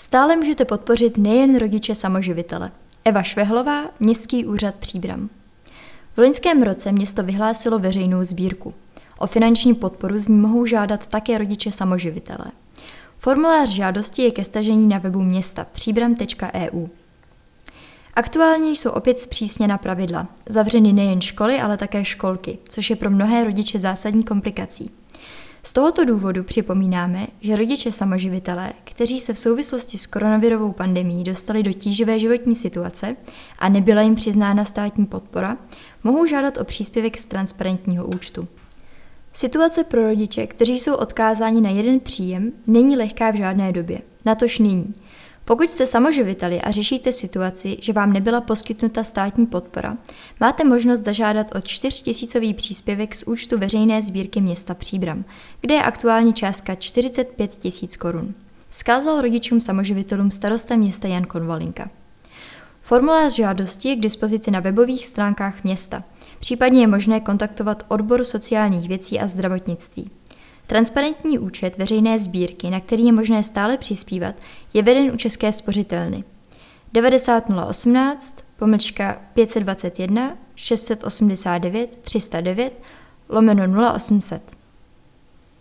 Stále můžete podpořit nejen rodiče samoživitele. Eva Švehlová, Městský úřad Příbram. V loňském roce město vyhlásilo veřejnou sbírku. O finanční podporu z ní mohou žádat také rodiče samoživitelé. Formulář žádosti je ke stažení na webu města příbram.eu. Aktuálně jsou opět zpřísněna pravidla. Zavřeny nejen školy, ale také školky, což je pro mnohé rodiče zásadní komplikací. Z tohoto důvodu připomínáme, že rodiče samoživitelé, kteří se v souvislosti s koronavirovou pandemí dostali do tíživé životní situace a nebyla jim přiznána státní podpora, mohou žádat o příspěvek z transparentního účtu. Situace pro rodiče, kteří jsou odkázáni na jeden příjem, není lehká v žádné době. Natož nyní. Pokud jste samoživiteli a řešíte situaci, že vám nebyla poskytnuta státní podpora, máte možnost zažádat o 4000 příspěvek z účtu veřejné sbírky města Příbram, kde je aktuální částka 45 tisíc korun. Vzkázal rodičům samoživitelům starosta města Jan Konvalinka. Formulář žádosti je k dispozici na webových stránkách města. Případně je možné kontaktovat odbor sociálních věcí a zdravotnictví. Transparentní účet veřejné sbírky, na který je možné stále přispívat, je veden u České spořitelny. 90018 pomlčka 521 689 309 lomeno 0800.